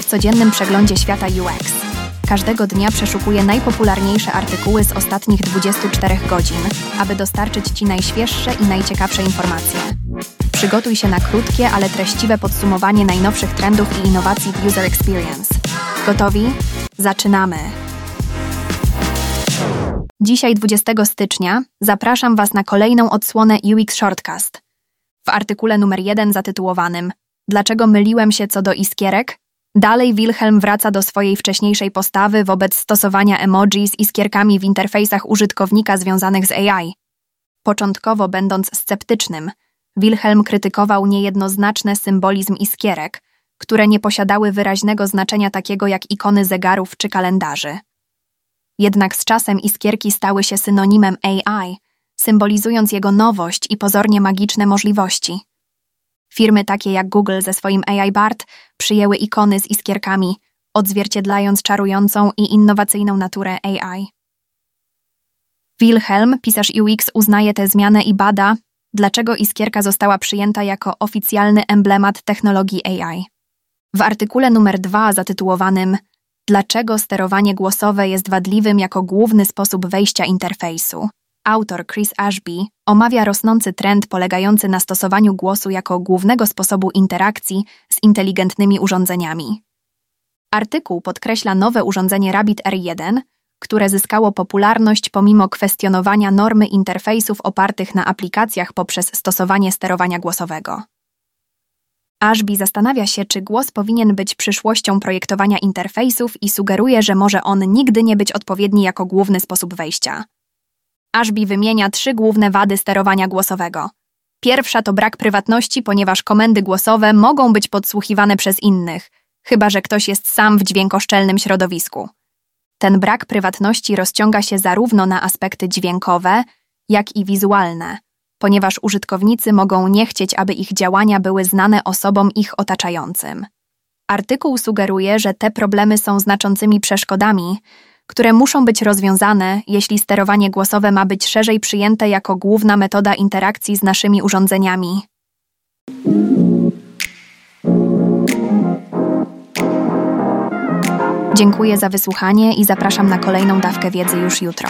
W codziennym przeglądzie świata UX. Każdego dnia przeszukuję najpopularniejsze artykuły z ostatnich 24 godzin, aby dostarczyć Ci najświeższe i najciekawsze informacje. Przygotuj się na krótkie, ale treściwe podsumowanie najnowszych trendów i innowacji w User Experience. Gotowi? Zaczynamy! Dzisiaj, 20 stycznia, zapraszam Was na kolejną odsłonę UX Shortcast. W artykule numer 1 zatytułowanym Dlaczego myliłem się co do iskierek? Dalej Wilhelm wraca do swojej wcześniejszej postawy wobec stosowania emoji z iskierkami w interfejsach użytkownika związanych z AI. Początkowo będąc sceptycznym, Wilhelm krytykował niejednoznaczny symbolizm iskierek, które nie posiadały wyraźnego znaczenia takiego jak ikony zegarów czy kalendarzy. Jednak z czasem iskierki stały się synonimem AI, symbolizując jego nowość i pozornie magiczne możliwości. Firmy takie jak Google ze swoim AI Bart przyjęły ikony z iskierkami, odzwierciedlając czarującą i innowacyjną naturę AI. Wilhelm, pisarz UX, uznaje tę zmianę i bada, dlaczego iskierka została przyjęta jako oficjalny emblemat technologii AI. W artykule numer 2 zatytułowanym Dlaczego sterowanie głosowe jest wadliwym jako główny sposób wejścia interfejsu? Autor Chris Ashby omawia rosnący trend polegający na stosowaniu głosu jako głównego sposobu interakcji z inteligentnymi urządzeniami. Artykuł podkreśla nowe urządzenie Rabbit R1, które zyskało popularność pomimo kwestionowania normy interfejsów opartych na aplikacjach poprzez stosowanie sterowania głosowego. Ashby zastanawia się, czy głos powinien być przyszłością projektowania interfejsów i sugeruje, że może on nigdy nie być odpowiedni jako główny sposób wejścia. Ashby wymienia trzy główne wady sterowania głosowego. Pierwsza to brak prywatności, ponieważ komendy głosowe mogą być podsłuchiwane przez innych, chyba że ktoś jest sam w dźwiękoszczelnym środowisku. Ten brak prywatności rozciąga się zarówno na aspekty dźwiękowe, jak i wizualne, ponieważ użytkownicy mogą nie chcieć, aby ich działania były znane osobom ich otaczającym. Artykuł sugeruje, że te problemy są znaczącymi przeszkodami, które muszą być rozwiązane, jeśli sterowanie głosowe ma być szerzej przyjęte jako główna metoda interakcji z naszymi urządzeniami. Dziękuję za wysłuchanie i zapraszam na kolejną dawkę wiedzy już jutro.